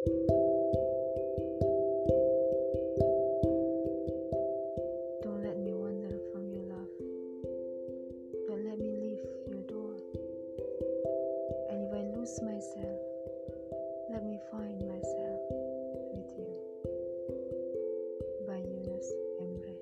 Don't let me wander from your love. Don't let me leave your door. And if I lose myself, let me find myself with you. By Yunus Emre.